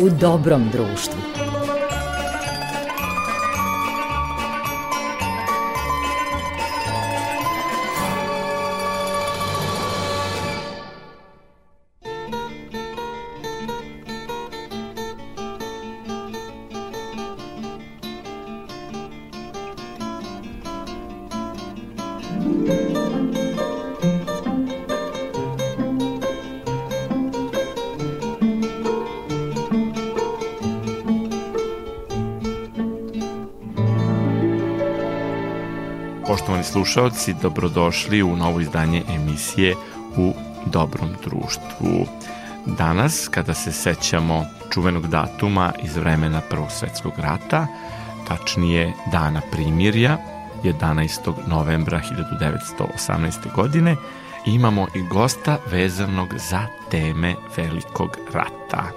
u dobrom društvu. Slušalci, dobrodošli u novo izdanje emisije U dobrom društvu. Danas, kada se sećamo čuvenog datuma iz vremena Prvog svetskog rata, tačnije dana primirja, 11. novembra 1918. godine, imamo i gosta vezanog za teme Velikog rata.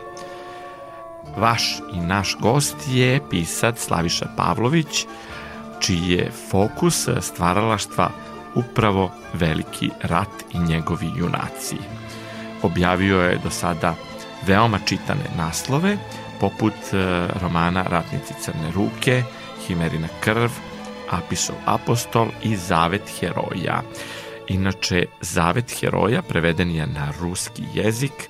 Vaš i naš gost je pisac Slaviša Pavlović, čiji je fokus stvaralaštva upravo Veliki rat i njegovi junaci. Objavio je do sada veoma čitane naslove, poput e, romana Ratnici crne ruke, Himerina krv, Apisov apostol i Zavet heroja. Inače, Zavet heroja preveden je na ruski jezik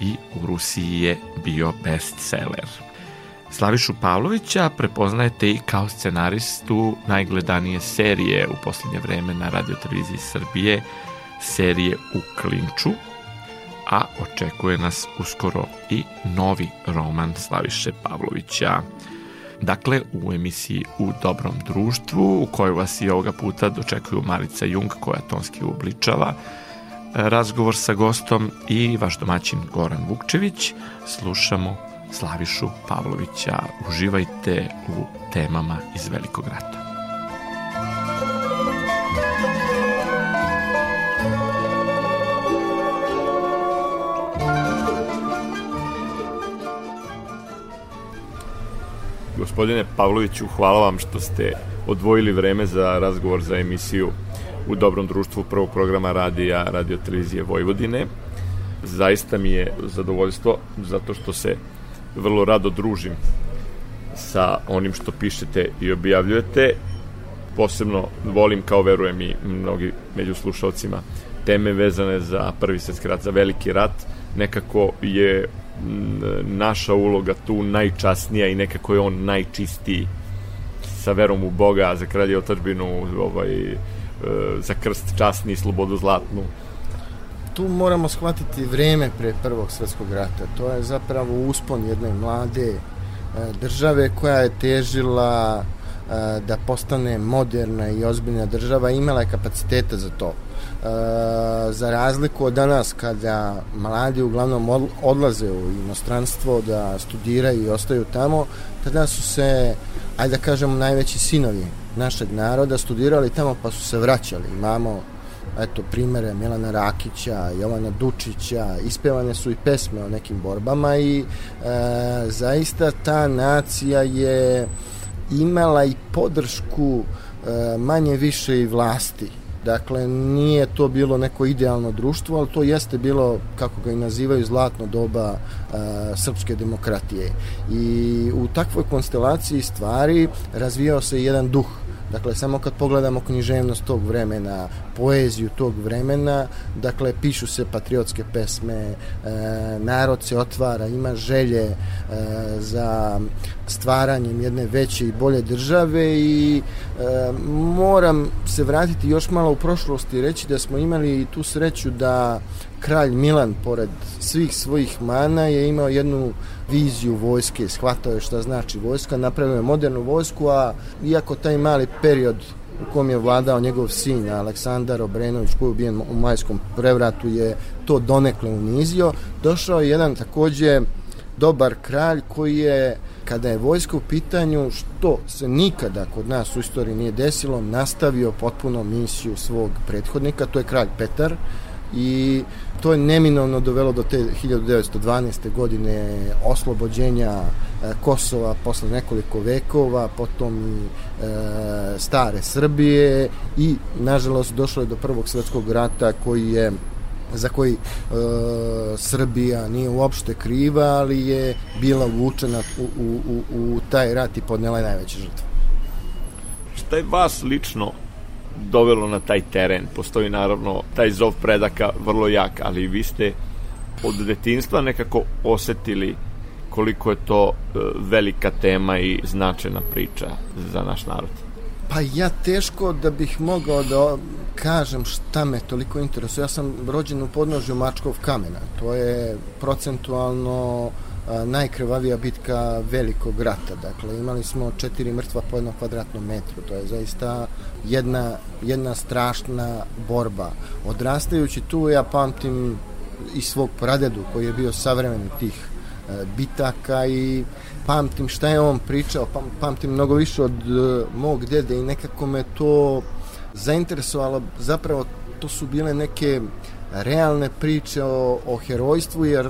i u Rusiji je bio bestseller. Slavišu Pavlovića prepoznajete i kao scenaristu najgledanije serije u poslednje vreme na Radio Televiziji Srbije, serije U klinču, a očekuje nas uskoro i novi roman Slaviše Pavlovića. Dakle, u emisiji U dobrom društvu, u kojoj vas i ovoga puta dočekuju Marica Jung, koja tonski uobličava, razgovor sa gostom i vaš domaćin Goran Vukčević, slušamo Slavišu Pavlovića. Uživajte u temama iz Velikog rata. Gospodine Pavloviću, hvala vam što ste odvojili vreme za razgovor za emisiju u dobrom društvu prvog programa radija Radio Televizije Vojvodine. Zaista mi je zadovoljstvo zato što se vrlo rado družim sa onim što pišete i objavljujete. Posebno volim, kao verujem i mnogi među slušalcima, teme vezane za prvi svetski rat, za veliki rat. Nekako je naša uloga tu najčasnija i nekako je on najčistiji sa verom u Boga, za kralje otačbinu, ovaj, e, za krst časni slobodu zlatnu tu moramo shvatiti vreme pre Prvog svetskog rata. To je zapravo uspon jedne mlade e, države koja je težila e, da postane moderna i ozbiljna država imala je kapaciteta za to. E, za razliku od danas kada mladi uglavnom odlaze u inostranstvo da studiraju i ostaju tamo, tada su se, ajde da kažemo, najveći sinovi našeg naroda studirali tamo pa su se vraćali. Imamo eto, primere Milana Rakića, Jovana Dučića, ispevane su i pesme o nekim borbama i e, zaista ta nacija je imala i podršku e, manje više i vlasti. Dakle, nije to bilo neko idealno društvo, ali to jeste bilo, kako ga i nazivaju, zlatno doba e, srpske demokratije. I u takvoj konstelaciji stvari razvijao se jedan duh Dakle, samo kad pogledamo književnost tog vremena, poeziju tog vremena, dakle, pišu se patriotske pesme, e, narod se otvara, ima želje e, za stvaranjem jedne veće i bolje države i e, moram se vratiti još malo u prošlosti i reći da smo imali tu sreću da kralj Milan, pored svih svojih mana, je imao jednu viziju vojske, shvatao je šta znači vojska, napravio je modernu vojsku, a iako taj mali period u kom je vladao njegov sin Aleksandar Obrenović koji je ubijen u majskom prevratu je to donekle unizio, došao je jedan takođe dobar kralj koji je kada je vojska u pitanju što se nikada kod nas u istoriji nije desilo nastavio potpuno misiju svog prethodnika to je kralj Petar i to je neminovno dovelo do te 1912. godine oslobođenja e, Kosova posle nekoliko vekova, potom i e, stare Srbije i nažalost došlo je do Prvog svetskog rata koji je za koji e, Srbija nije uopšte kriva, ali je bila uvučena u, u, u, u taj rat i podnela je najveće žrtve. Šta je vas lično dovelo na taj teren? Postoji naravno taj zov predaka vrlo jak, ali vi ste od detinstva nekako osetili koliko je to e, velika tema i značajna priča za naš narod. Pa ja teško da bih mogao da kažem šta me toliko interesuje. Ja sam rođen u podnožju Mačkov kamena. To je procentualno najkrvavija bitka velikog rata. Dakle, imali smo četiri mrtva po jednom kvadratnom metru. To je zaista jedna, jedna strašna borba. Odrastajući tu, ja pamtim i svog pradedu koji je bio savremen tih e, bitaka i pamtim šta je on pričao, pamtim mnogo više od e, mog dede i nekako me to zainteresovalo, zapravo to su bile neke realne priče o, o herojstvu, jer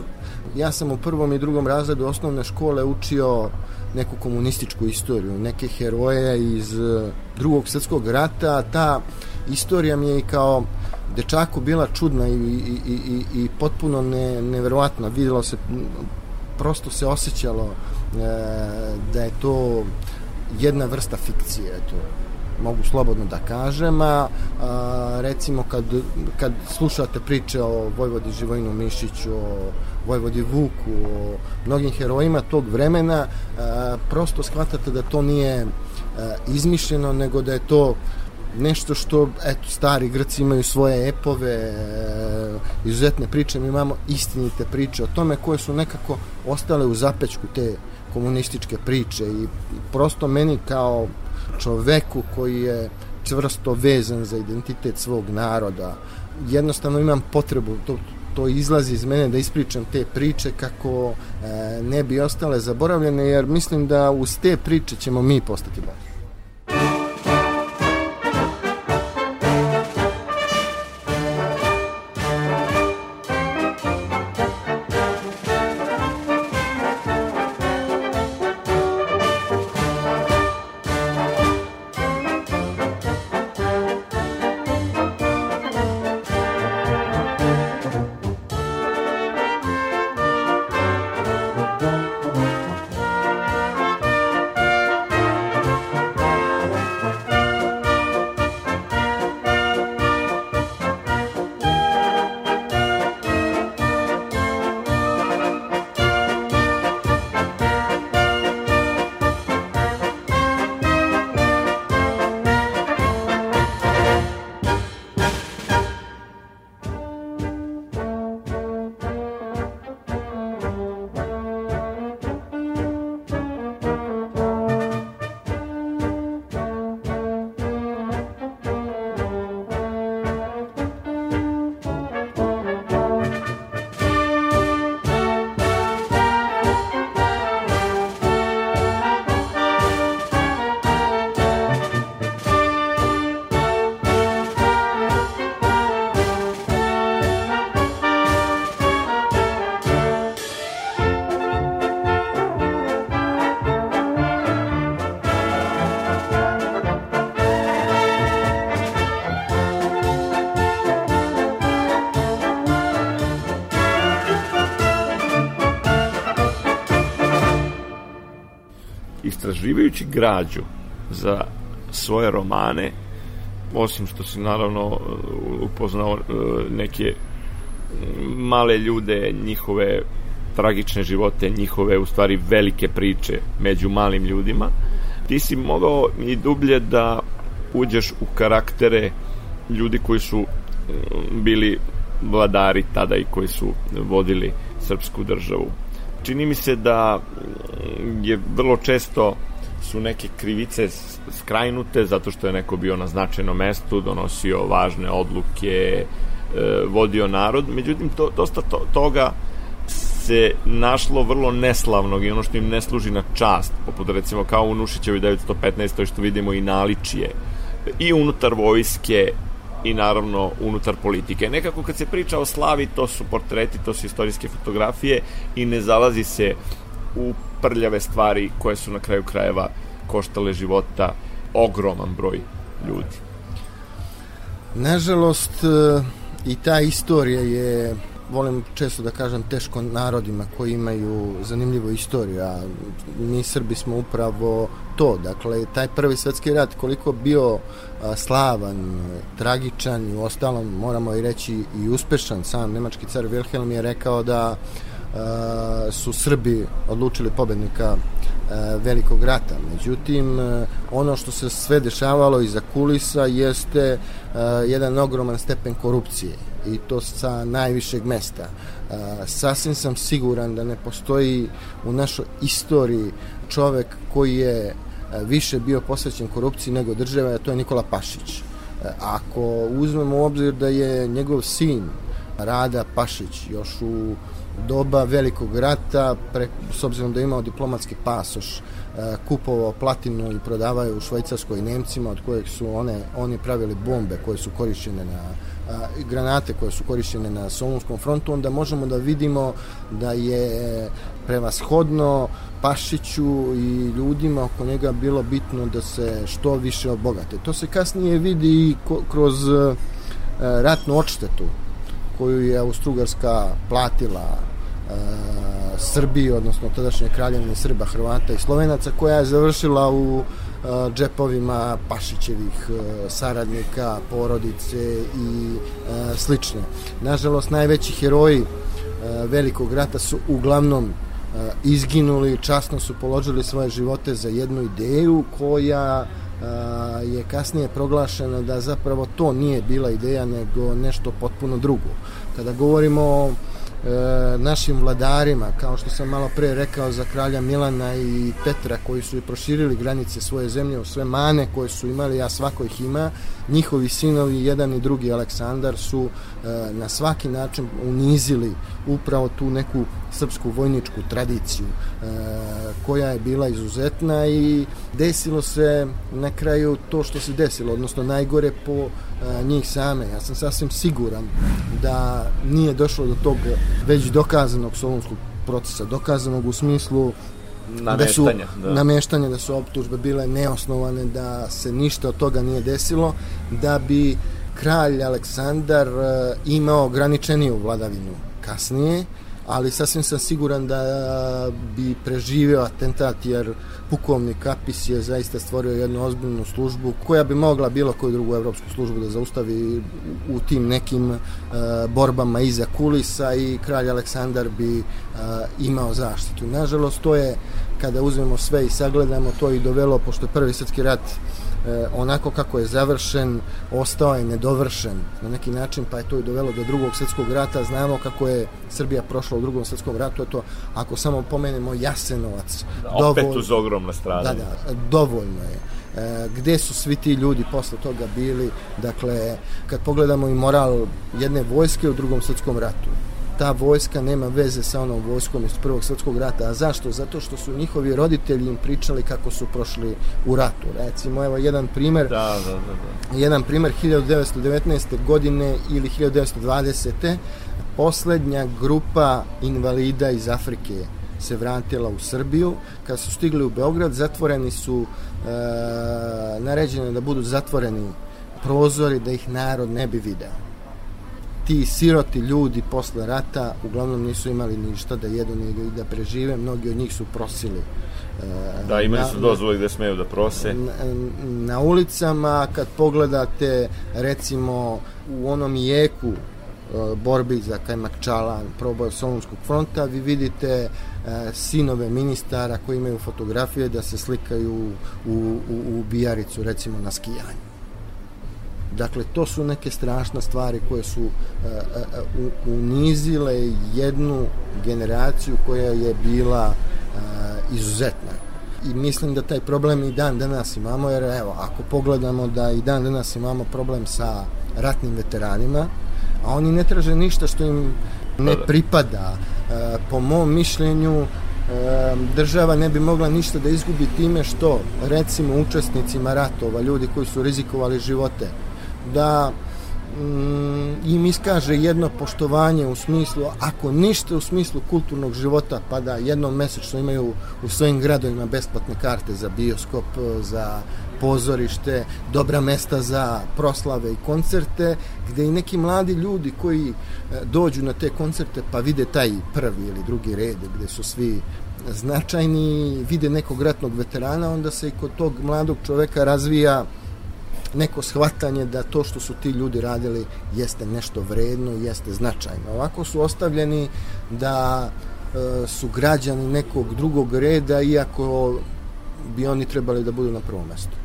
ja sam u prvom i drugom razredu osnovne škole učio neku komunističku istoriju, neke heroje iz e, drugog svetskog rata, ta istorija mi je i kao dečaku bila čudna i, i, i, i, i potpuno ne, neverovatna. Videlo se, prosto se osjećalo e, da je to jedna vrsta fikcije, eto, mogu slobodno da kažem, a, a recimo kad, kad slušate priče o Vojvodi Živojinu Mišiću, o Vojvodi Vuku, o mnogim herojima tog vremena, prosto shvatate da to nije izmišljeno, nego da je to nešto što, eto, stari Grci imaju svoje epove, izuzetne priče, mi imamo istinite priče o tome koje su nekako ostale u zapečku te komunističke priče i prosto meni kao čoveku koji je čvrsto vezan za identitet svog naroda jednostavno imam potrebu to, to izlazi iz mene da ispričam te priče kako e, ne bi ostale zaboravljene jer mislim da uz te priče ćemo mi postati bolji istraživajući građu za svoje romane, osim što si naravno upoznao e, neke male ljude, njihove tragične živote, njihove u stvari velike priče među malim ljudima, ti si mogao i dublje da uđeš u karaktere ljudi koji su bili vladari tada i koji su vodili srpsku državu. Čini mi se da je vrlo često su neke krivice skrajnute zato što je neko bio na značajnom mestu, donosio važne odluke, e, vodio narod, međutim to, dosta to, toga se našlo vrlo neslavnog i ono što im ne služi na čast, poput recimo kao u Nušićevi 915. što vidimo i naličije i unutar vojske i naravno unutar politike. Nekako kad se priča o slavi, to su portreti, to su istorijske fotografije i ne zalazi se u prljave stvari koje su na kraju krajeva koštale života ogroman broj ljudi. Nažalost, e, i ta istorija je volim često da kažem teško narodima koji imaju zanimljivu istoriju, a mi Srbi smo upravo to. Dakle, taj prvi svetski rat koliko bio slavan, tragičan i u ostalom moramo i reći i uspešan, sam nemački car Wilhelm je rekao da su Srbi odlučili pobednika velikog rata. Međutim, ono što se sve dešavalo iza kulisa jeste jedan ogroman stepen korupcije i to sa najvišeg mesta. Sasvim sam siguran da ne postoji u našoj istoriji čovek koji je više bio posvećen korupciji nego država, a to je Nikola Pašić. Ako uzmemo u obzir da je njegov sin Rada Pašić još u doba velikog rata, pre, s obzirom da je imao diplomatski pasoš, kupovao platinu i prodavao u Švajcarskoj Nemcima, od kojeg su one, oni pravili bombe koje su korišćene na granate koje su korišćene na Solunskom frontu, onda možemo da vidimo da je prevashodno Pašiću i ljudima oko njega bilo bitno da se što više obogate. To se kasnije vidi i kroz ratnu odštetu koju je Austrugarska platila Srbiji, odnosno tadašnje kraljevine Srba, Hrvata i Slovenaca, koja je završila u džepovima Pašićevih saradnika, porodice i slične. Nažalost, najveći heroji velikog rata su uglavnom izginuli, časno su položili svoje živote za jednu ideju koja je kasnije proglašena da zapravo to nije bila ideja nego nešto potpuno drugo. Kada govorimo o e, našim vladarima, kao što sam malo pre rekao za kralja Milana i Petra koji su i proširili granice svoje zemlje u sve mane koje su imali, a svako ih ima, njihovi sinovi, jedan i drugi Aleksandar su e, na svaki način unizili upravo tu neku srpsku vojničku tradiciju e, koja je bila izuzetna i desilo se na kraju to što se desilo, odnosno najgore po e, njih same. Ja sam sasvim siguran da nije došlo do tog već dokazanog solunskog procesa, dokazanog u smislu da su da. nameštanje da su optužbe bile neosnovane da se ništa od toga nije desilo da bi kralj Aleksandar e, imao ograničeniju vladavinu kasnije ali sasvim sam siguran da bi preživeo atentat jer pukovnik Kapis je zaista stvorio jednu ozbiljnu službu koja bi mogla bilo koju drugu evropsku službu da zaustavi u tim nekim uh, borbama iza kulisa i kralj Aleksandar bi uh, imao zaštitu. Nažalost, to je kada uzmemo sve i sagledamo, to i dovelo, pošto je prvi svetski rat e, onako kako je završen, ostao je nedovršen na neki način, pa je to i dovelo do drugog svjetskog rata. Znamo kako je Srbija prošla u drugom svjetskom ratu, to ako samo pomenemo Jasenovac. Da, opet dovol... uz ogromna stradanja. Da, da, dovoljno je. E, gde su svi ti ljudi posle toga bili, dakle, kad pogledamo i moral jedne vojske u drugom svjetskom ratu, ta vojska nema veze sa onom vojskom iz Prvog svetskog rata. A zašto? Zato što su njihovi roditelji im pričali kako su prošli u ratu. Recimo, evo jedan primer. Da, da, da, da. Jedan primer 1919. godine ili 1920. Poslednja grupa invalida iz Afrike se vratila u Srbiju. Kad su stigli u Beograd, zatvoreni su, e, naređeni da budu zatvoreni prozori da ih narod ne bi video ti siroti ljudi posle rata uglavnom nisu imali ništa da jedu ni da prežive, mnogi od njih su prosili. E, da, imali su dozvoli gde smeju da prose. Na, na ulicama, kad pogledate recimo u onom jeku e, borbi za Kajmakčalan, proboj Solunskog fronta, vi vidite e, sinove ministara koji imaju fotografije da se slikaju u, u, u Bijaricu, recimo na skijanju. Dakle, to su neke strašne stvari koje su uh, uh, unizile jednu generaciju koja je bila uh, izuzetna. I mislim da taj problem i dan danas imamo, jer evo, ako pogledamo da i dan danas imamo problem sa ratnim veteranima, a oni ne traže ništa što im ne pripada. Po mom mišljenju, država ne bi mogla ništa da izgubi time što, recimo, učesnicima ratova, ljudi koji su rizikovali živote, da mm, im iskaže jedno poštovanje u smislu, ako ništa u smislu kulturnog života, pa da jednom mesečno imaju u svojim gradovima besplatne karte za bioskop, za pozorište, dobra mesta za proslave i koncerte, gde i neki mladi ljudi koji e, dođu na te koncerte pa vide taj prvi ili drugi red gde su svi značajni, vide nekog ratnog veterana, onda se i kod tog mladog čoveka razvija neko shvatanje da to što su ti ljudi radili jeste nešto vredno, jeste značajno. Ovako su ostavljeni da e, su građani nekog drugog reda, iako bi oni trebali da budu na prvom mestu.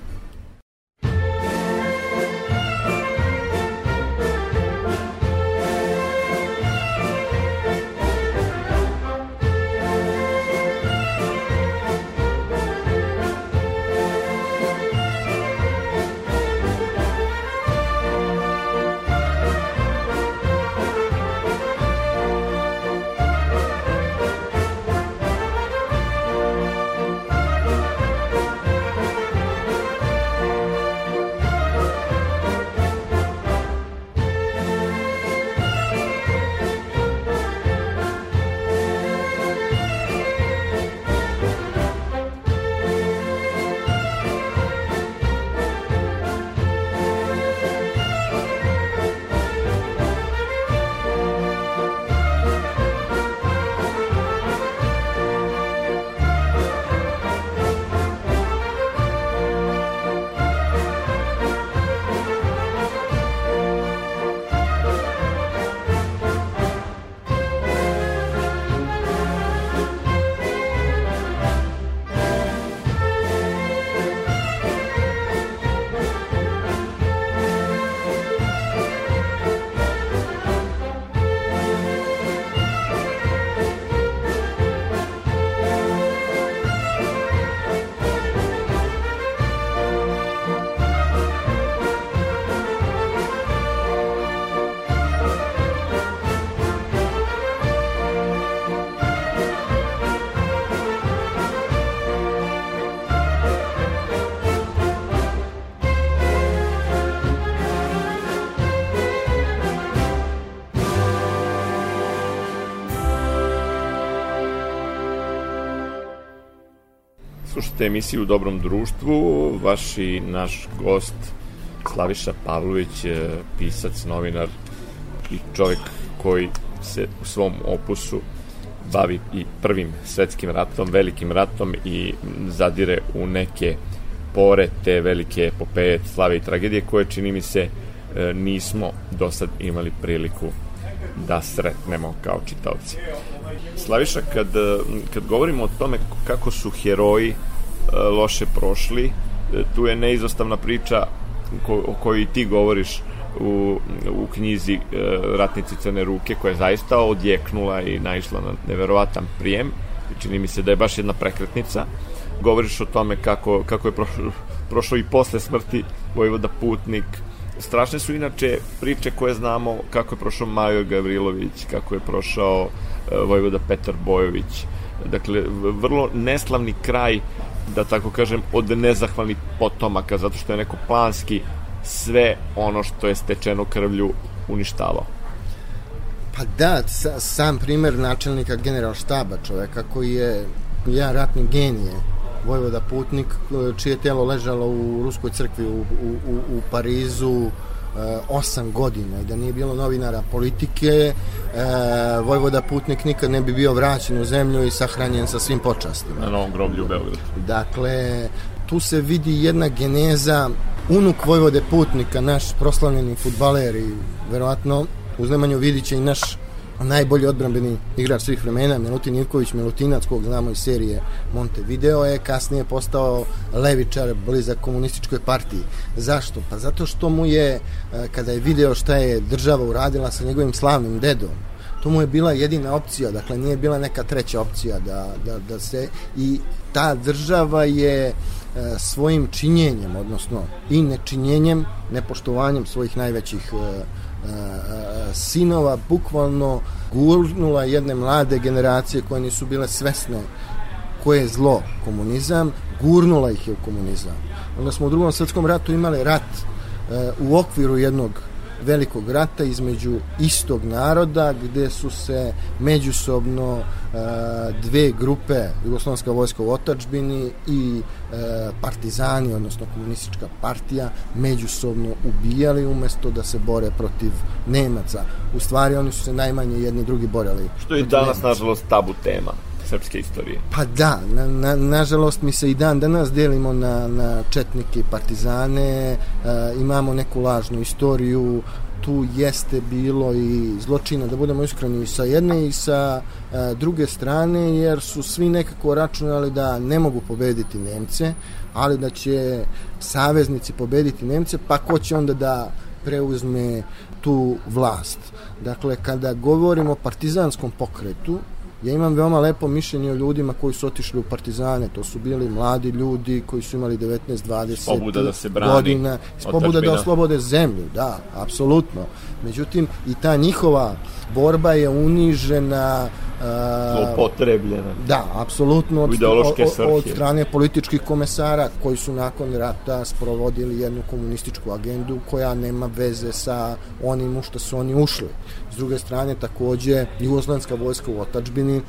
Slušate emisiju u Dobrom društvu, vaš i naš gost Slaviša Pavlović, pisac, novinar i čovjek koji se u svom opusu bavi i prvim svetskim ratom, velikim ratom i zadire u neke pore te velike epopeje, slave i tragedije koje čini mi se e, nismo do sad imali priliku da sretnemo kao čitaoci. Slaviša, kad, kad govorimo o tome kako su heroji e, loše prošli, e, tu je neizostavna priča ko, o kojoj ti govoriš u, u knjizi e, Ratnici Crne ruke, koja je zaista odjeknula i naišla na neverovatan prijem. Čini mi se da je baš jedna prekretnica. Govoriš o tome kako, kako je prošlo, prošlo i posle smrti Vojvoda Putnik, strašne su inače priče koje znamo kako je prošao Majo Gavrilović, kako je prošao e, Vojvoda Petar Bojović. Dakle, vrlo neslavni kraj, da tako kažem, od nezahvalnih potomaka, zato što je neko planski sve ono što je stečeno krvlju uništavao. Pa da, sa, sam primer načelnika general štaba, čoveka koji je ja ratni genije, Vojvoda Putnik, čije telo ležalo u Ruskoj crkvi u, u, u Parizu, e, osam godina i da nije bilo novinara politike e, Vojvoda Putnik nikad ne bi bio vraćen u zemlju i sahranjen sa svim počastima. Na novom groblju u Beogradu. Dakle, tu se vidi jedna geneza unuk Vojvode Putnika, naš proslavljeni futbaler i verovatno uz Nemanju Vidića i naš najbolji odbrambeni igrač svih vremena, Milutin Ivković, Milutinac, kog znamo iz serije Montevideo, je kasnije postao levičar blizak komunističkoj partiji. Zašto? Pa zato što mu je, e, kada je video šta je država uradila sa njegovim slavnim dedom, to mu je bila jedina opcija, dakle nije bila neka treća opcija da, da, da se i ta država je e, svojim činjenjem, odnosno i nečinjenjem, nepoštovanjem svojih najvećih e, sinova bukvalno gurnula jedne mlade generacije koje nisu bile svesne koje je zlo komunizam, gurnula ih je u komunizam. Onda smo u drugom svetskom ratu imali rat u okviru jednog velikog rata između istog naroda gde su se međusobno dve grupe Jugoslovenska vojska u otačbini i partizani, odnosno komunistička partija međusobno ubijali umesto da se bore protiv Nemaca. U stvari oni su se najmanje jedni drugi borili. Što je danas, Nemaca. nažalost, tabu tema srpske istorije. Pa da, na, na, nažalost mi se i dan danas delimo na, na četnike i partizane, e, imamo neku lažnu istoriju, tu jeste bilo i zločina, da budemo iskreni, sa jedne i sa e, druge strane, jer su svi nekako računali da ne mogu pobediti Nemce, ali da će saveznici pobediti Nemce, pa ko će onda da preuzme tu vlast. Dakle, kada govorimo o partizanskom pokretu, Ja imam veoma lepo mišljenje o ljudima koji su otišli u partizane, to su bili mladi ljudi koji su imali 19-20 da se brani, godina, pobuda da oslobode zemlju, da, apsolutno. Međutim, i ta njihova borba je unižena zlopotrebljena. Da, apsolutno od, od, od strane političkih komesara koji su nakon rata sprovodili jednu komunističku agendu koja nema veze sa onim u što su oni ušli. S druge strane, takođe, Jugoslovenska vojska u otačbini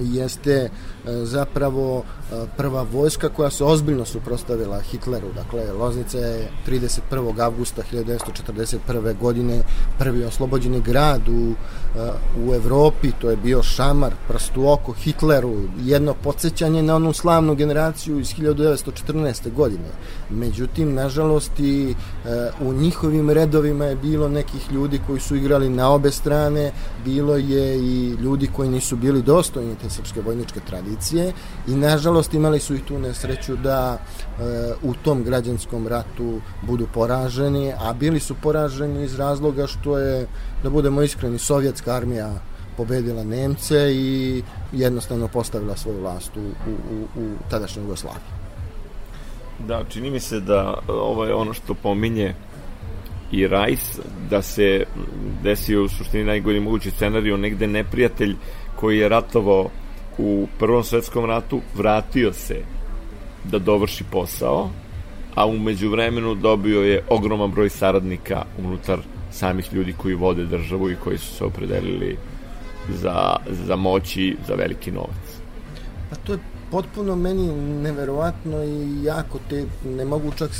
jeste zapravo e, prva vojska koja se ozbiljno suprostavila Hitleru. Dakle, Loznica je 31. avgusta 1941. godine prvi oslobođeni grad u, e, u Evropi, to je bio šamar, prst u oko Hitleru, jedno podsjećanje na onu slavnu generaciju iz 1914. godine. Međutim, nažalost, i u njihovim redovima je bilo nekih ljudi koji su igrali na obe strane, bilo je i ljudi koji nisu bili dostojni te srpske vojničke tradicije i nažalost imali su i tu nesreću da e, u tom građanskom ratu budu poraženi, a bili su poraženi iz razloga što je, da budemo iskreni, sovjetska armija pobedila Nemce i jednostavno postavila svoju vlast u, u, u, u tadašnjoj Jugoslaviji. Da, čini mi se da ovo je ono što pominje i Rajs, da se desio u suštini najgori mogući scenariju, negde neprijatelj koji je ratovao u Prvom svetskom ratu, vratio se da dovrši posao, a umeđu vremenu dobio je ogroman broj saradnika unutar samih ljudi koji vode državu i koji su se opredelili za, za moći, za veliki novac. Pa to je potpuno meni neverovatno i jako te ne mogu čak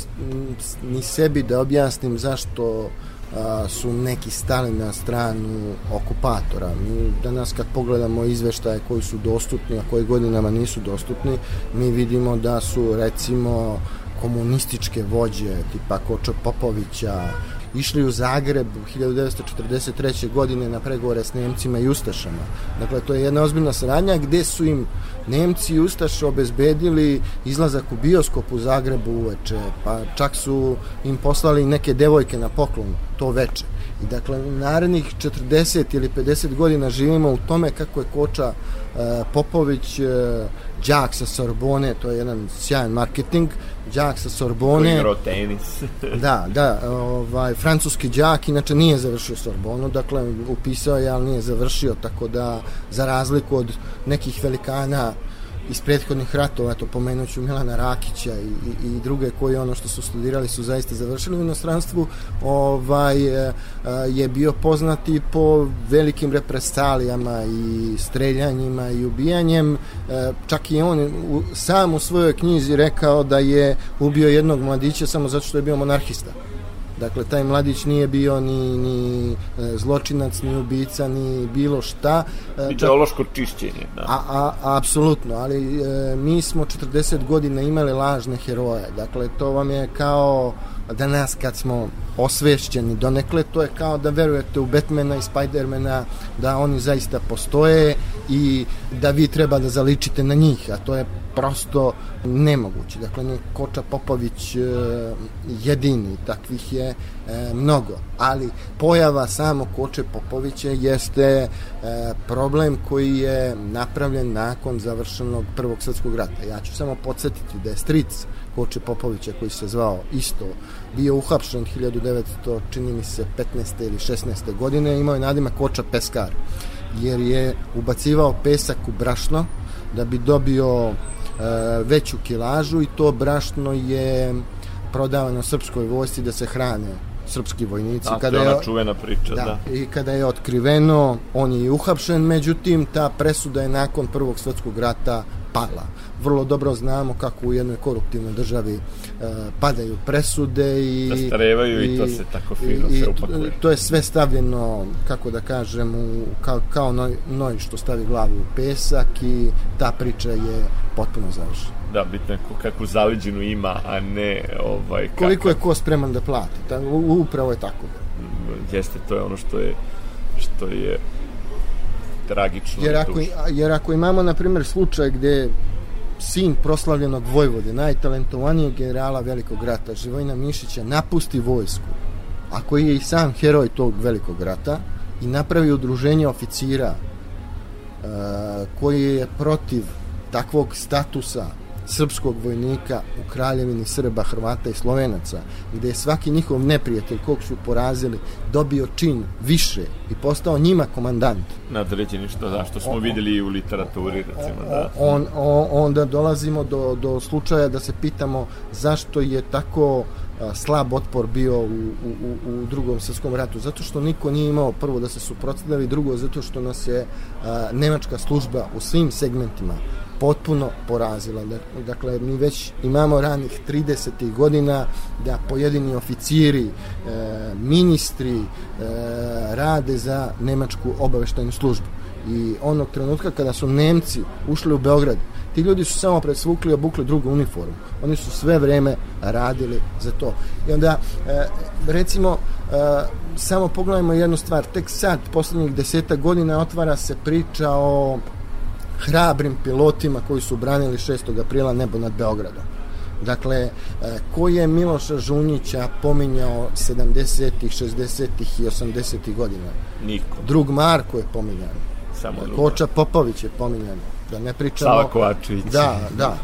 ni sebi da objasnim zašto a, su neki stali na stranu okupatora. Mi danas kad pogledamo izveštaje koji su dostupni, a koji godinama nisu dostupni, mi vidimo da su recimo komunističke vođe tipa Kočo Popovića išli u Zagreb u 1943. godine na pregovore s Nemcima i Ustašama. Dakle, to je jedna ozbiljna saradnja gde su im Nemci i Ustaše obezbedili izlazak u bioskop u Zagrebu uveče, pa čak su im poslali neke devojke na poklon to veče. I dakle, narednih 40 ili 50 godina živimo u tome kako je Koča e, Popović e, đak sa Sorbone, to je jedan sjajan marketing, đak sa Sorbone. Koji tenis. da, da, ovaj, francuski đak, inače nije završio Sorbonu, dakle, upisao je, ali nije završio, tako da, za razliku od nekih velikana iz prethodnih ratova, eto pomenuću Milana Rakića i, i, i druge koji ono što su studirali su zaista završili u inostranstvu, ovaj, e, je bio poznati po velikim represalijama i streljanjima i ubijanjem. E, čak i on u, sam u svojoj knjizi rekao da je ubio jednog mladića samo zato što je bio monarhista. Dakle, taj mladić nije bio ni, ni e, zločinac, ni ubica, ni bilo šta. E, Ideološko čišćenje, da. A, a, apsolutno, ali e, mi smo 40 godina imali lažne heroje. Dakle, to vam je kao danas kad smo osvešćeni donekle, to je kao da verujete u Batmana i Spidermana, da oni zaista postoje i da vi treba da zaličite na njih, a to je prosto nemoguće. Dakle, nije Koča Popović e, jedini, takvih je e, mnogo. Ali pojava samo Koče Popovića jeste e, problem koji je napravljen nakon završenog Prvog svetskog rata. Ja ću samo podsjetiti da je stric Koče Popovića koji se zvao isto bio uhapšen 1900, čini mi se 15. ili 16. godine, imao je nadima Koča Peskar jer je ubacivao pesak u brašno da bi dobio e, veću kilažu i to brašno je prodavano srpskoj vojsci da se hrane srpski vojnici. Da, kada to je ona čuvena priča, da, da. I kada je otkriveno, on je i uhapšen, međutim, ta presuda je nakon Prvog svetskog rata pala. Vrlo dobro znamo kako u jednoj koruptivnoj državi uh, padaju presude i... Da starevaju i, i to se tako fino i, se upakuje. To je sve stavljeno, kako da kažem, u, kao, kao noj, noj što stavi glavu u pesak i ta priča je potpuno završena. Da, bitno je kakvu zaliđenu ima, a ne ovaj, kakav... Koliko je ko spreman da plati. Ta, upravo je tako. Jeste, to je ono što je što je tragično. Jer ako, jer ako imamo, na primjer, slučaj gde sin proslavljenog Vojvode, najtalentovanijeg generala Velikog rata, Živojina Mišića, napusti vojsku, a koji je i sam heroj tog Velikog rata i napravi udruženje oficira uh, koji je protiv takvog statusa srpskog vojnika u kraljevini Srba, Hrvata i Slovenaca, gde je svaki njihov neprijatelj kog su porazili dobio čin više i postao njima komandant. Nadređeni što, da, što smo videli i u literaturi, recimo, da. On, on, onda dolazimo do, do slučaja da se pitamo zašto je tako slab otpor bio u, u, u drugom svetskom ratu, zato što niko nije imao prvo da se suprotstavlja drugo zato što nas je a, nemačka služba u svim segmentima potpuno porazila. Dakle, mi već imamo ranih 30. godina da pojedini oficiri, e, ministri e, rade za nemačku obaveštajnu službu. I onog trenutka kada su Nemci ušli u Beograd, ti ljudi su samo presvukli i obukli drugu uniformu. Oni su sve vreme radili za to. I onda, e, recimo, e, samo pogledajmo jednu stvar. Tek sad, poslednjih deseta godina, otvara se priča o hrabrim pilotima koji su branili 6. aprila nebo nad Beogradom. Dakle, e, ko je Miloša Žunjića pominjao 70-ih, 60-ih i 80-ih godina? Niko. Drug Marko je pominjan. Samo druga. Koča Popović je pominjan. Da ne pričamo... Sava Kovačević. Da, da.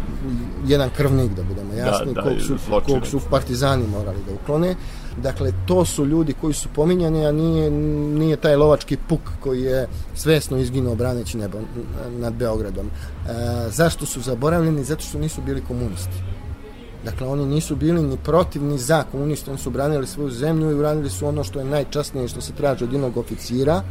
Jedan krvnik, da budemo da, jasni, da, da, kog, su, kog su partizani morali da uklone. Dakle, to su ljudi koji su pominjani, a nije, nije taj lovački puk koji je svesno izginuo braneći nebo nad Beogradom. E, zašto su zaboravljeni? Zato što nisu bili komunisti. Dakle, oni nisu bili ni protiv, ni za komunista, oni su branili svoju zemlju i uradili su ono što je najčasnije što se traži od jednog oficira,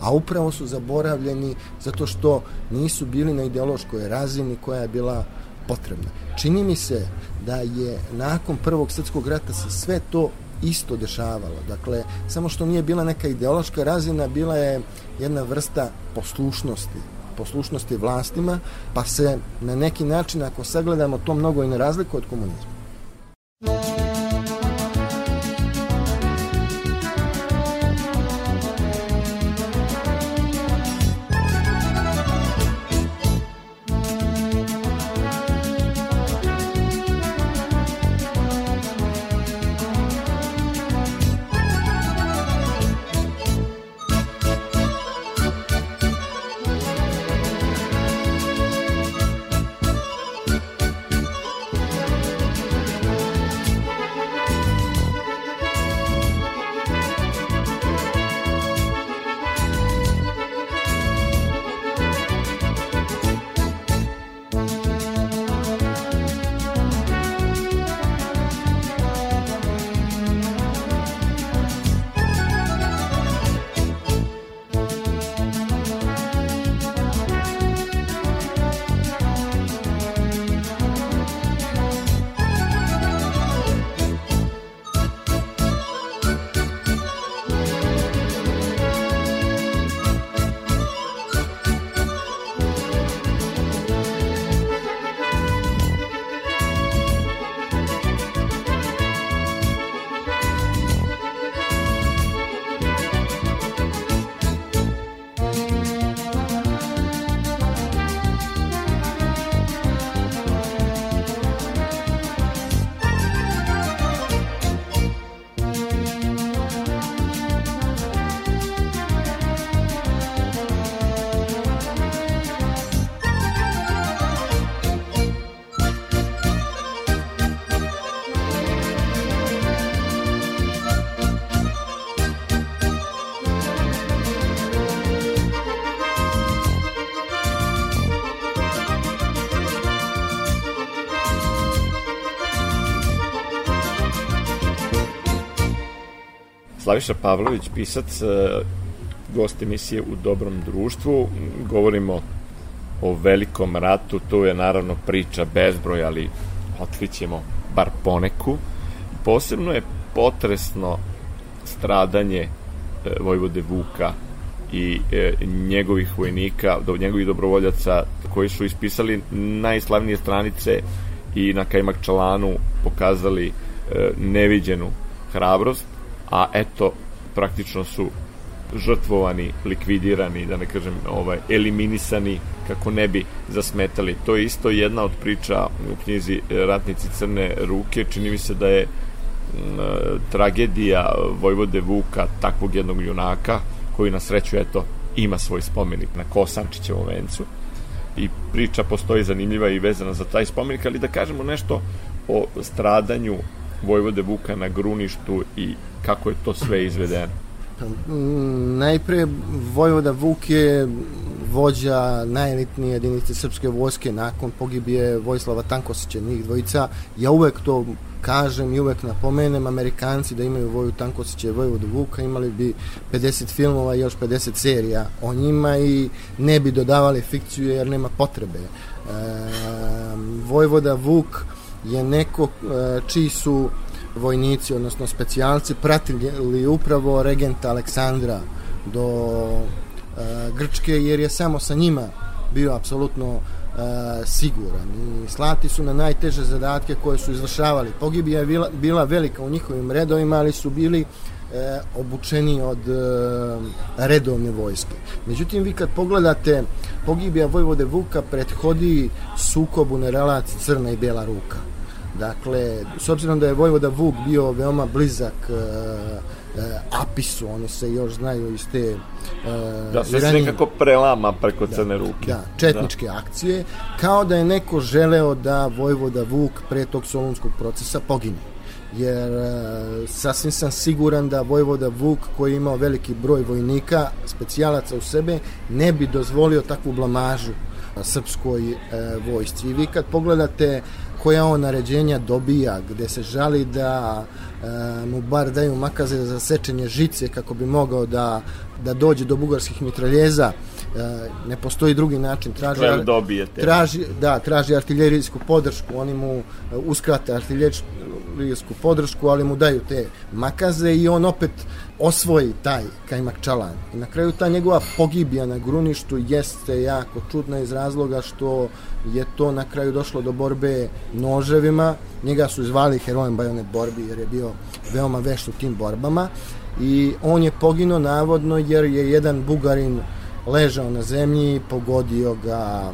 a upravo su zaboravljeni zato što nisu bili na ideološkoj razini koja je bila potrebna. Čini mi se da je nakon Prvog srpskog rata se sve to isto dešavalo. Dakle, samo što nije bila neka ideološka razina, bila je jedna vrsta poslušnosti poslušnosti vlastima, pa se na neki način, ako sagledamo, to mnogo i ne razlikuje od komunizma. Slaviša Pavlović, pisac, e, gost emisije u Dobrom društvu. Govorimo o velikom ratu, tu je naravno priča bezbroj, ali otkrićemo bar poneku. Posebno je potresno stradanje e, Vojvode Vuka i e, njegovih vojnika, do njegovih dobrovoljaca koji su ispisali najslavnije stranice i na Kajmak Čalanu pokazali neviđenu hrabrost, a eto praktično su žrtvovani, likvidirani, da ne kažem, ovaj, eliminisani kako ne bi zasmetali. To je isto jedna od priča u knjizi Ratnici crne ruke. Čini mi se da je m, tragedija Vojvode Vuka, takvog jednog junaka, koji na sreću, eto, ima svoj spomenik na Kosančićevom vencu. I priča postoji zanimljiva i vezana za taj spomenik, ali da kažemo nešto o stradanju Vojvode Vuka na Gruništu i kako je to sve izvedeno. Mm, najpre Vojvoda Vuk je vođa najelitnije jedinice srpske vojske nakon pogibije Vojislava Tankosića njih dvojica. Ja uvek to kažem i uvek napomenem, Amerikanci da imaju Voju Tankosića i Vojvodu Vuka imali bi 50 filmova i još 50 serija o njima i ne bi dodavali fikciju jer nema potrebe. E, Vojvoda Vuk je neko e, čiji su vojnici, odnosno specijalci, pratili upravo regenta Aleksandra do e, Grčke, jer je samo sa njima bio apsolutno e, siguran. I slati su na najteže zadatke koje su izvršavali. Pogibija je bila, velika u njihovim redovima, ali su bili obučeni od redovne vojske. Međutim, vi kad pogledate pogibija Vojvode Vuka prethodi sukobu na relaciji Crna i Bela ruka Dakle, s obzirom da je Vojvoda Vuk bio veoma blizak uh, uh, Apisu, oni se još znaju iz te... Uh, da, sve se nekako prelama preko da, crne ruke. Da, četničke da. akcije, kao da je neko želeo da Vojvoda Vuk pre tog solunskog procesa pogine jer uh, sasvim sam siguran da Vojvoda Vuk koji je imao veliki broj vojnika, specijalaca u sebe, ne bi dozvolio takvu blamažu srpskoj e, vojsci. I vi kad pogledate koja on naređenja dobija, gde se žali da e, mu bar daju makaze za sečenje žice kako bi mogao da, da dođe do bugarskih mitraljeza, e, ne postoji drugi način. Traži, dobijete. Traži, da, traži artiljerijsku podršku, oni mu e, uskrate artiljerijsku podršku, ali mu daju te makaze i on opet osvoji taj Kajmak Čalan. I na kraju ta njegova pogibija na gruništu jeste jako čudna iz razloga što je to na kraju došlo do borbe noževima. Njega su zvali herojem bajonet borbi jer je bio veoma vešt u tim borbama i on je poginuo navodno jer je jedan bugarin ležao na zemlji pogodio ga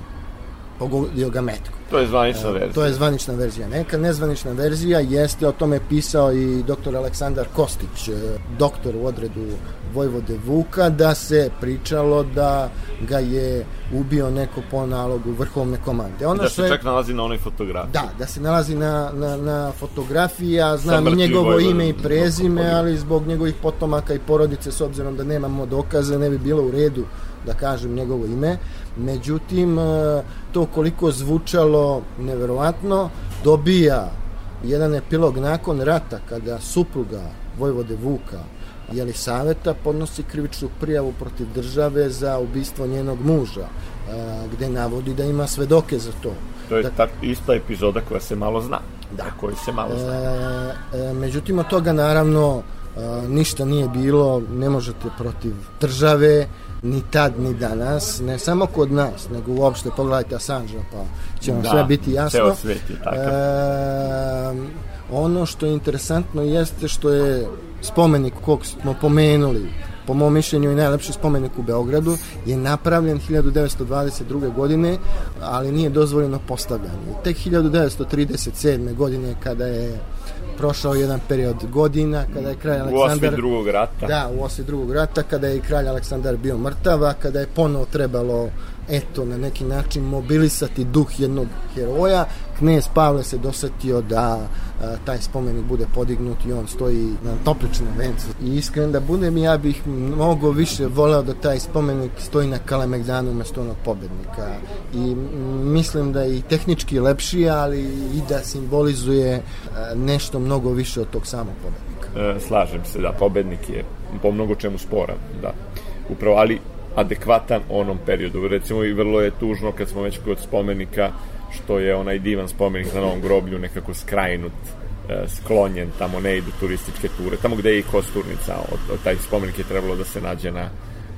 pogodio ga metkom. To je zvanična verzija. To je zvanična verzija. Neka nezvanična verzija jeste, o tome pisao i doktor Aleksandar Kostić, e, doktor u odredu Vojvode Vuka, da se pričalo da ga je ubio neko po nalogu vrhovne komande. Ono da se je, čak nalazi na onoj fotografiji. Da, da se nalazi na, na, na fotografiji, ja znam i njegovo Vojvode, ime i prezime, ali zbog njegovih potomaka i porodice, s obzirom da nemamo dokaze, ne bi bilo u redu da kažem njegovo ime. Međutim, e, to koliko zvučalo neverovatno, dobija jedan epilog nakon rata kada supruga Vojvode Vuka Jelisaveta podnosi krivičnu prijavu protiv države za ubistvo njenog muža, e, gde navodi da ima svedoke za to. To je da, ta ista epizoda koja se malo zna. Da. Koji se malo zna. E, e, međutim, od toga naravno ništa nije bilo, ne možete protiv države, ni tad ni danas, ne samo kod nas, nego uopšte pogledajte Assange, pa će vam da, sve biti jasno. Ceo svet je takav. E, ono što je interesantno jeste što je spomenik kog smo pomenuli, po mom mišljenju i najlepši spomenik u Beogradu, je napravljen 1922. godine, ali nije dozvoljeno postavljanje. Tek 1937. godine kada je prošao jedan period godina kada je kralj Aleksandar... U osvi drugog rata. Da, u osvi drugog rata, kada je kralj Aleksandar bio mrtav, a kada je ponovo trebalo eto, na neki način mobilisati duh jednog heroja. Knez Pavle se dosetio da a, taj spomenik bude podignut i on stoji na topličnom vencu. I iskren da budem, ja bih mnogo više voleo da taj spomenik stoji na Kalemegdanu umesto onog pobednika. I mislim da je i tehnički lepši, ali i da simbolizuje a, nešto mnogo više od tog samog pobednika. E, slažem se, da, pobednik je po mnogo čemu sporan, da. Upravo, ali adekvatan onom periodu. Recimo i vrlo je tužno kad smo već kod spomenika što je onaj divan spomenik na Novom groblju nekako skrajnut e, sklonjen, tamo ne idu turističke ture, tamo gde je i kosturnica, od, od taj spomenik je trebalo da se nađe na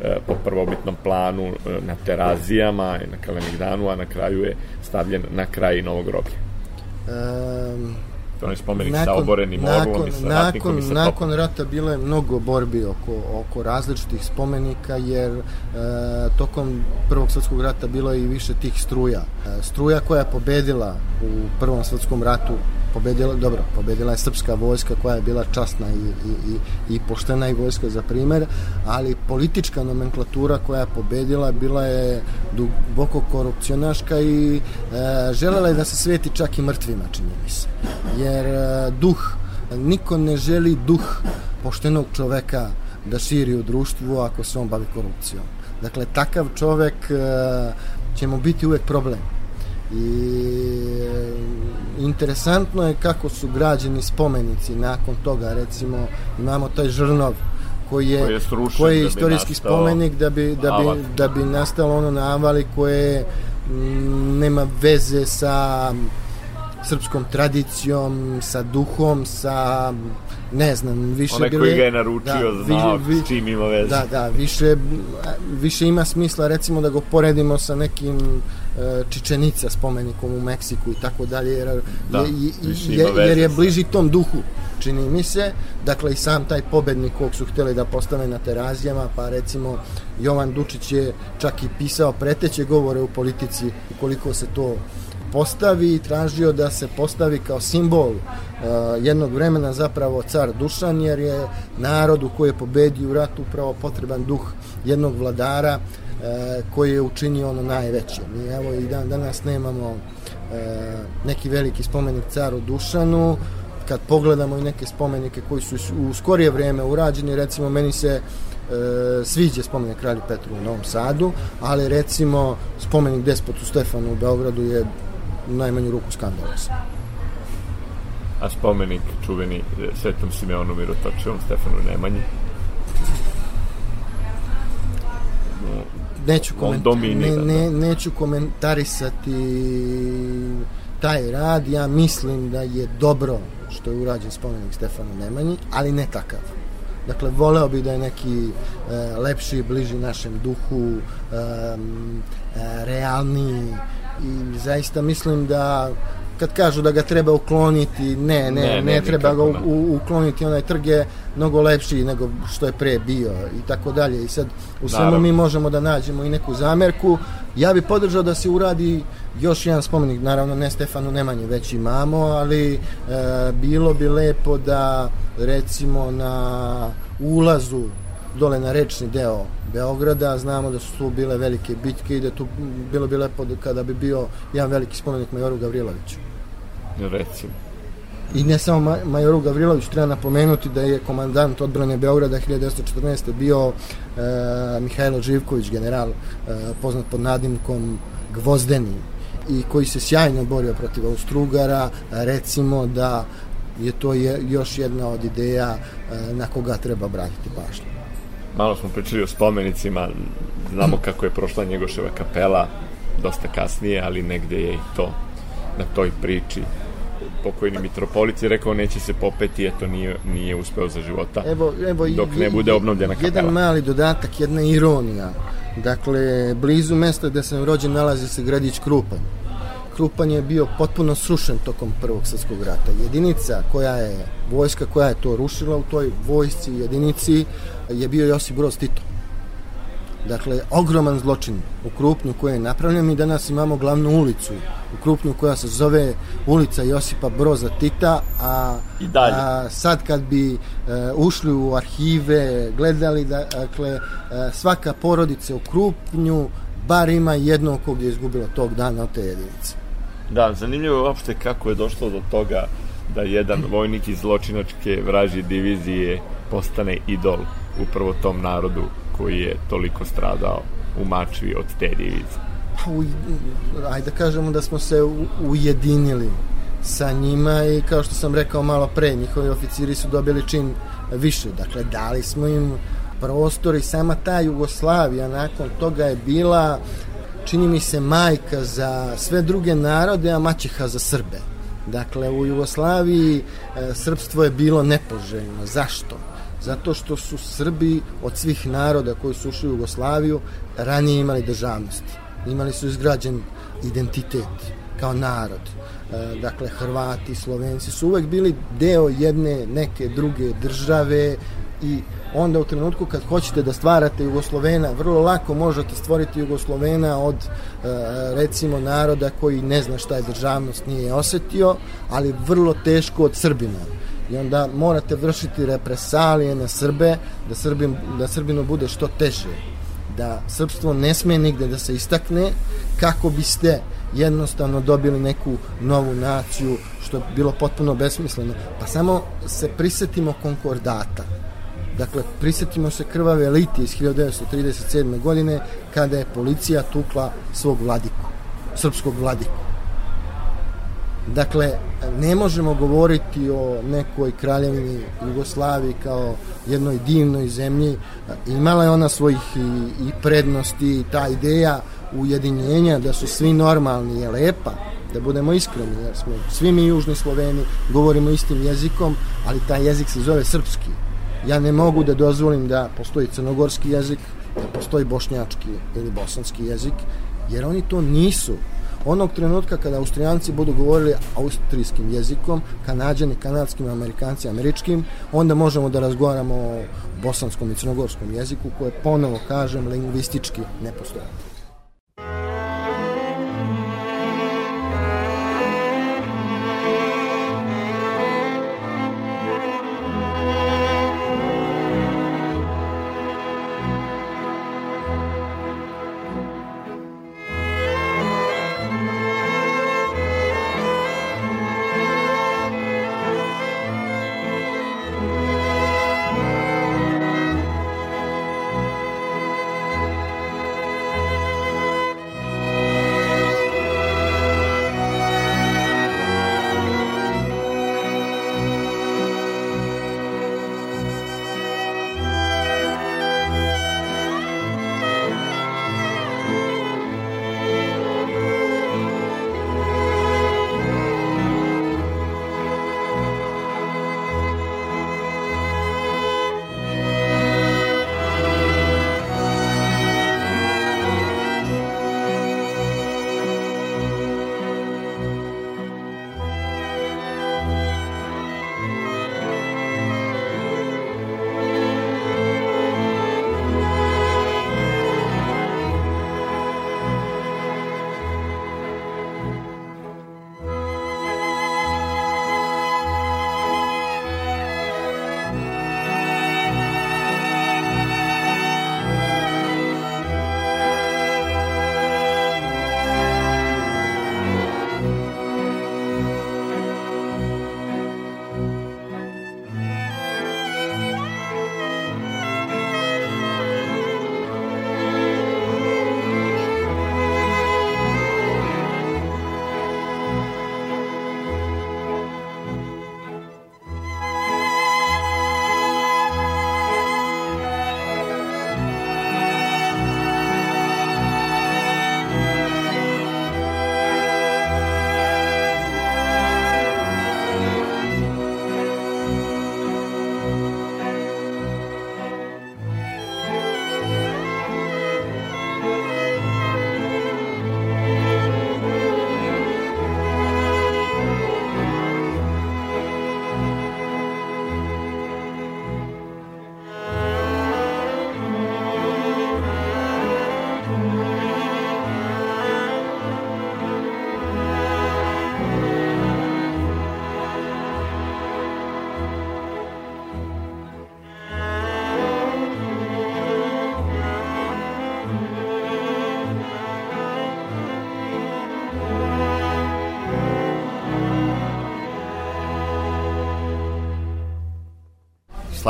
e, po prvobitnom planu e, na terazijama na Kalemegdanu, a na kraju je stavljen na kraj Novog groblja. Um, to je spomenik nakon, sa oborenim orlom i sa nakon, i sa Nakon rata bilo je mnogo borbi oko, oko različitih spomenika, jer e, tokom Prvog svetskog rata bilo je i više tih struja. E, struja koja je pobedila u Prvom svetskom ratu pobedila, dobro, pobedila je srpska vojska koja je bila časna i, i, i, i poštena i vojska za primer, ali politička nomenklatura koja je pobedila bila je duboko korupcionaška i e, želela je da se sveti čak i mrtvima, čini mi se. Jer e, duh, niko ne želi duh poštenog čoveka da širi u društvu ako se on bavi korupcijom. Dakle, takav čovek e, će mu biti uvek problem i e, interesantno je kako su građeni spomenici nakon toga recimo imamo taj žrnov koji je, koji je, koji je da istorijski nastao, spomenik da bi, da, bi, da bi nastalo ono na avali koje m, nema veze sa srpskom tradicijom, sa duhom, sa ne znam, više Onaj koji ga je naručio da, znao vi, vi, s čim ima veze. Da, da, više, više ima smisla recimo da ga poredimo sa nekim Čičenica spomenikom u Meksiku i tako dalje, jer, da, je, je, jer je bliži tom duhu, čini mi se. Dakle, i sam taj pobednik kog su hteli da postave na terazijama, pa recimo Jovan Dučić je čak i pisao preteće govore u politici, ukoliko se to postavi i tražio da se postavi kao simbol uh, jednog vremena zapravo car Dušan jer je narodu koji je pobedio u ratu upravo potreban duh jednog vladara uh, koji je učinio ono najveće. Mi evo i dan danas nemamo uh, neki veliki spomenik caru Dušanu, kad pogledamo i neke spomenike koji su u skorije vreme urađeni, recimo meni se e, sviđa spomenik kralju Petru u Novom Sadu, ali recimo spomenik despotu Stefanu u Beogradu je u najmanju ruku skandalosan. A spomenik čuveni e, Svetom Simeonu Mirotočevom, Stefanu Nemanji? Neću, koment... ne, ne, da. neću komentarisati taj rad, ja mislim da je dobro što je urađen spomenik Stefanu Nemanji, ali ne takav. Dakle, voleo bih da je neki e, lepši, bliži našem duhu, e, e, realniji, i zaista mislim da kad kažu da ga treba ukloniti, ne, ne, ne, ne, ne treba ga u, u, ukloniti, onaj trg je mnogo lepši nego što je pre bio i tako dalje. I sad u svemu mi možemo da nađemo i neku zamerku. Ja bih podržao da se uradi još jedan spomenik, naravno ne Stefanu Nemanji, već imamo, ali e, bilo bi lepo da recimo na ulazu dole na rečni deo Beograda, znamo da su tu bile velike bitke i da tu bilo bi lepo da kada bi bio jedan veliki spomenik Majoru Gavriloviću. Recimo. I ne samo Majoru Gavriloviću, treba napomenuti da je komandant odbrane Beograda 1914. bio e, Mihajlo Živković, general e, poznat pod nadimkom Gvozdeni i koji se sjajno borio protiv Austrugara, recimo da je to je još jedna od ideja e, na koga treba obratiti pažnju malo smo pričali o spomenicima, znamo kako je prošla Njegoševa kapela, dosta kasnije, ali negde je i to na toj priči pokojni mitropolit je rekao neće se popeti, eto nije, nije uspeo za života evo, evo, dok ne bude obnovljena kapela. Jedan mali dodatak, jedna ironija. Dakle, blizu mesta gde sam rođen nalazi se gradić Krupanj. Krupanj je bio potpuno srušen tokom Prvog svetskog rata. Jedinica koja je, vojska koja je to rušila u toj vojsci jedinici je bio Josip Broz Tito. Dakle, ogroman zločin u Krupnju koji je napravljen. Mi danas imamo glavnu ulicu u Krupnju koja se zove ulica Josipa Broza Tita, a, I dalje. a sad kad bi e, ušli u arhive, gledali, da, dakle, e, svaka porodica u Krupnju bar ima jedno kog je izgubilo tog dana od te jedinice. Da, zanimljivo je uopšte kako je došlo do toga da jedan vojnik iz zločinačke vražje divizije postane idol upravo tom narodu koji je toliko stradao u Mačvi od te divizije. Pa, u, ajde da kažemo da smo se ujedinili sa njima i kao što sam rekao malo pre, njihovi oficiri su dobili čin više. Dakle, dali smo im prostor i sama ta Jugoslavija nakon toga je bila čini mi se majka za sve druge narode, a maćeha za Srbe. Dakle, u Jugoslaviji e, srpstvo je bilo nepoželjno. Zašto? Zato što su Srbi od svih naroda koji su ušli u Jugoslaviju ranije imali državnosti. Imali su izgrađen identitet kao narod. E, dakle, Hrvati, Slovenci su uvek bili deo jedne neke druge države i onda u trenutku kad hoćete da stvarate Jugoslovena, vrlo lako možete stvoriti Jugoslovena od e, recimo naroda koji ne zna šta je državnost, nije osetio, ali vrlo teško od Srbina. I onda morate vršiti represalije na Srbe, da, Srbin, da Srbinu bude što teže. Da srpstvo ne sme nigde da se istakne kako biste jednostavno dobili neku novu naciju što je bilo potpuno besmisleno. Pa samo se prisetimo konkordata Dakle, prisetimo se krvave litije iz 1937. godine kada je policija tukla svog vladiku, srpskog vladiku. Dakle, ne možemo govoriti o nekoj kraljevini Jugoslaviji kao jednoj divnoj zemlji. Imala je ona svojih i, i prednosti i ta ideja ujedinjenja da su svi normalni je lepa, da budemo iskreni, jer smo svi mi južni Sloveni, govorimo istim jezikom, ali taj jezik se zove srpski ja ne mogu da dozvolim da postoji crnogorski jezik, da postoji bošnjački ili bosanski jezik, jer oni to nisu. Onog trenutka kada Austrijanci budu govorili austrijskim jezikom, kanadjani, kanadskim, amerikanci, američkim, onda možemo da razgovaramo o bosanskom i crnogorskom jeziku koje ponovo kažem lingvistički ne postoje.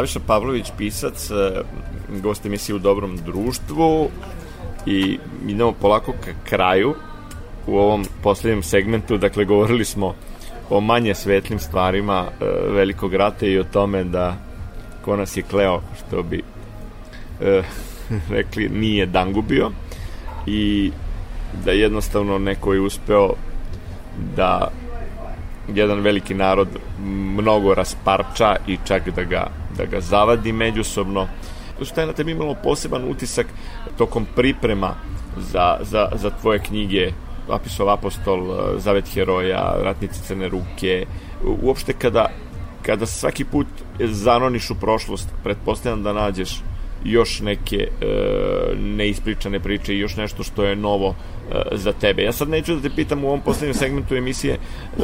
Slaviša Pavlović, pisac, e, gost emisije u dobrom društvu i idemo polako ka kraju u ovom poslednjem segmentu, dakle govorili smo o manje svetlim stvarima e, velikog rata i o tome da ko nas je kleo, što bi e, rekli, nije dangubio i da jednostavno neko je uspeo da jedan veliki narod mnogo rasparča i čak da ga, da ga zavadi međusobno. Je na tebi imalo poseban utisak tokom priprema za, za, za tvoje knjige Apisov apostol, Zavet heroja, Ratnice crne ruke, uopšte kada, kada svaki put zanoniš u prošlost, pretpostavljam da nađeš još neke e, neispričane priče i još nešto što je novo e, za tebe. Ja sad neću da te pitam u ovom poslednjem segmentu emisije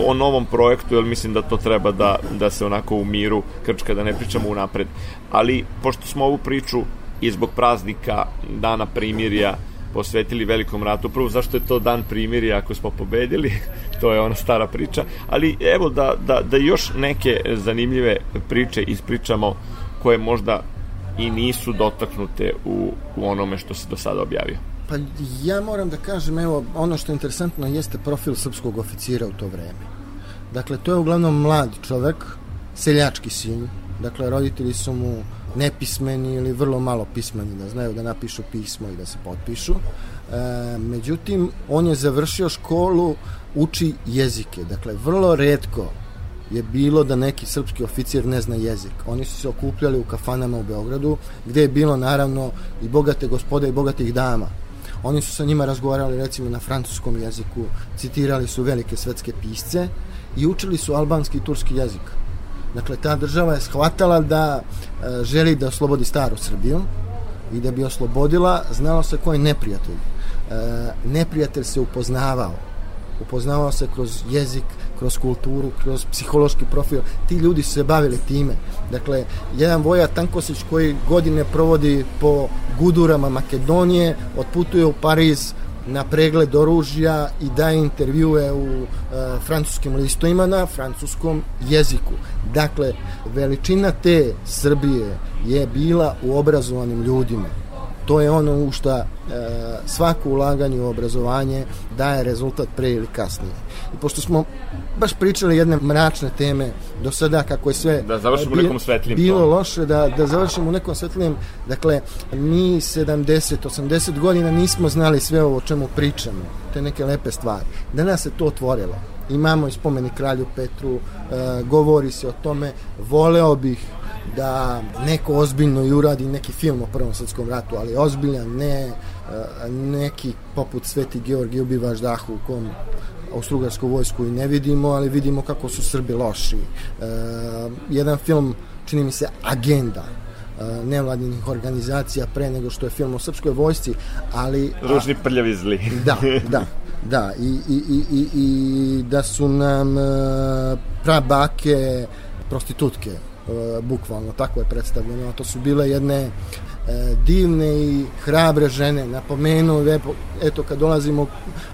o novom projektu, jer mislim da to treba da, da se onako u miru krčka, da ne pričamo unapred. Ali, pošto smo ovu priču i zbog praznika, dana primirja, posvetili velikom ratu. Prvo, zašto je to dan primirja ako smo pobedili, to je ona stara priča, ali evo da, da, da još neke zanimljive priče ispričamo koje možda i nisu dotaknute u, u onome što se do sada objavio. Pa ja moram da kažem, evo, ono što je interesantno jeste profil srpskog oficira u to vreme. Dakle, to je uglavnom mlad čovek, seljački sin, dakle, roditelji su mu nepismeni ili vrlo malo pismeni, da znaju da napišu pismo i da se potpišu. E, međutim, on je završio školu, uči jezike. Dakle, vrlo redko je bilo da neki srpski oficir ne zna jezik. Oni su se okupljali u kafanama u Beogradu, gde je bilo naravno i bogate gospode i bogatih dama. Oni su sa njima razgovarali recimo na francuskom jeziku, citirali su velike svetske pisce i učili su albanski i turski jezik. Dakle, ta država je shvatala da e, želi da oslobodi staru Srbiju i da bi oslobodila, znalo se ko je neprijatelj. E, neprijatelj se upoznavao. Upoznavao se kroz jezik, kroz kulturu, kroz psihološki profil. Ti ljudi su se bavili time. Dakle, jedan Voja Tankosić koji godine provodi po gudurama Makedonije, otputuje u Pariz, na pregled oružja i daje intervjue u e, francuskim listovima na francuskom jeziku. Dakle, veličina te Srbije je bila u obrazovanim ljudima to je ono u šta e, svako ulaganje u obrazovanje daje rezultat pre ili kasnije. I pošto smo baš pričali jedne mračne teme do sada kako je sve da završimo bi, nekom svetlim bilo tom. loše da, da završimo u nekom svetlijem dakle mi 70 80 godina nismo znali sve ovo o čemu pričamo te neke lepe stvari. Danas se to otvorilo. Imamo i spomeni kralju Petru e, govori se o tome. Voleo bih da neko ozbiljno i uradi neki film o Prvom svetskom ratu, ali ozbiljan, ne e, neki poput Sveti Georgij ubiva ždahu u kom austrugarsku vojsku i ne vidimo, ali vidimo kako su Srbi loši. E, jedan film, čini mi se, Agenda, e, nevladinih organizacija pre nego što je film o srpskoj vojsci, ali... Ružni prljavi zli. da, da. Da, i, i, i, i, i da su nam prabake prostitutke E, bukvalno tako je predstavljeno, a to su bile jedne E, divne i hrabre žene. Napomenuo, eto, kad dolazimo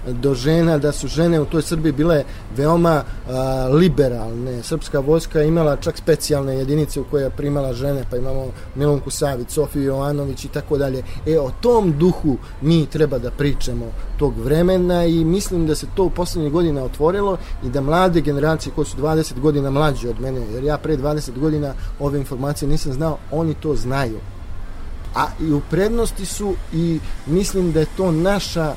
do žena, da su žene u toj Srbiji bile veoma a, liberalne. Srpska vojska je imala čak specijalne jedinice u koje je primala žene, pa imamo Milunku Savić, Sofiju Jovanović i tako dalje. E, o tom duhu mi treba da pričamo tog vremena i mislim da se to u poslednjih godina otvorilo i da mlade generacije koje su 20 godina mlađe od mene, jer ja pre 20 godina ove informacije nisam znao, oni to znaju a i u prednosti su i mislim da je to naša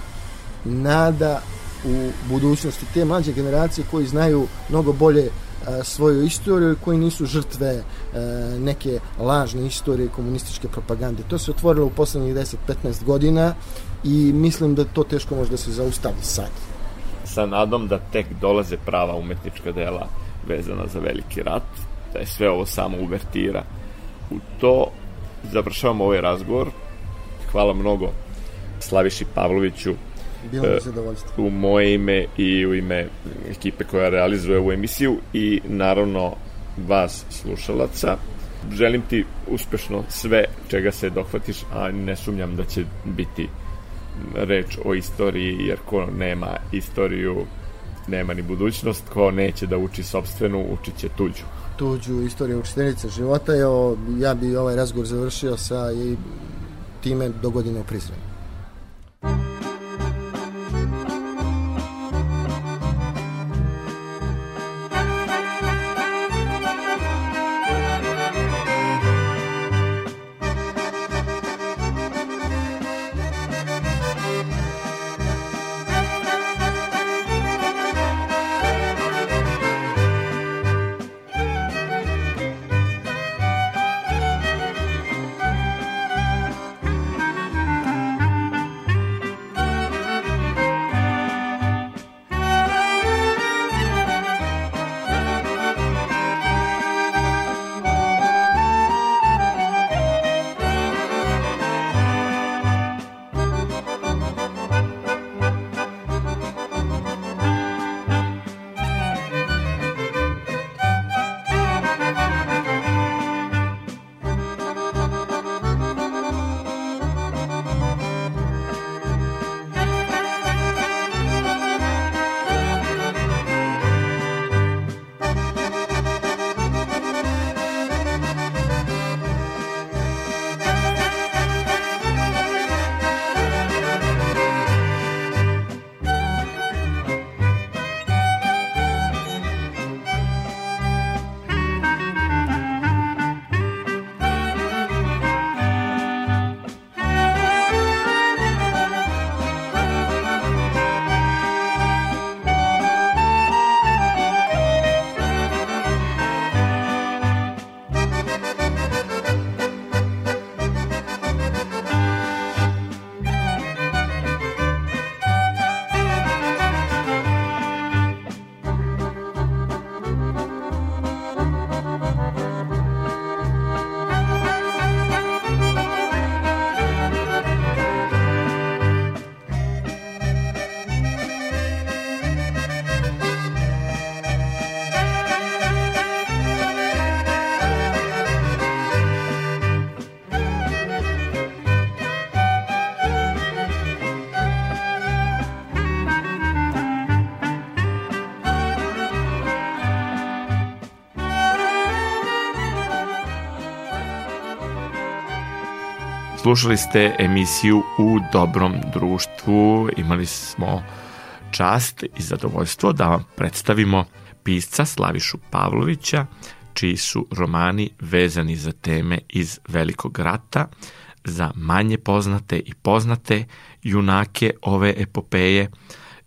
nada u budućnosti te mlađe generacije koji znaju mnogo bolje a, svoju istoriju i koji nisu žrtve a, neke lažne istorije komunističke propagande. To se otvorilo u poslednjih 10-15 godina i mislim da to teško može da se zaustavi sad. Sa nadom da tek dolaze prava umetnička dela vezana za veliki rat, da je sve ovo samo uvertira u to završavamo ovaj razgovor. Hvala mnogo Slaviši Pavloviću Bilo mi zadovoljstvo. U moje ime i u ime ekipe koja realizuje ovu emisiju i naravno vas slušalaca. Želim ti uspešno sve čega se dohvatiš, a ne sumnjam da će biti reč o istoriji, jer ko nema istoriju, nema ni budućnost, ko neće da uči sobstvenu, učit će tuđu tuđu istoriju učiteljice života. Evo, ja bi ovaj razgovor završio sa i time do godine u Prizrenu. Slušali ste emisiju U dobrom društvu. Imali smo čast i zadovoljstvo da vam predstavimo pisca Slavišu Pavlovića, čiji su romani vezani za teme iz Velikog rata, za manje poznate i poznate junake ove epopeje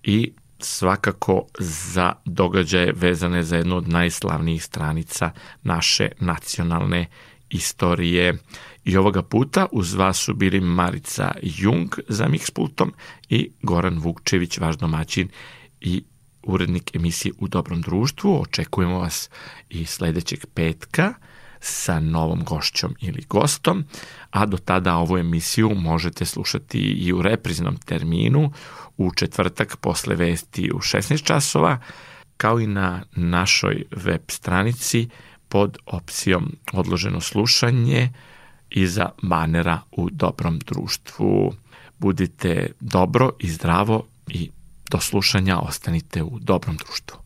i svakako za događaje vezane za jednu od najslavnijih stranica naše nacionalne istorije. I ovoga puta uz vas su bili Marica Jung za Mixpultom i Goran Vukčević, vaš domaćin i urednik emisije U dobrom društvu. Očekujemo vas i sledećeg petka sa novom gošćom ili gostom, a do tada ovu emisiju možete slušati i u repriznom terminu u četvrtak posle vesti u 16 časova, kao i na našoj web stranici pod opcijom odloženo slušanje iza banera u dobrom društvu. Budite dobro i zdravo i do slušanja ostanite u dobrom društvu.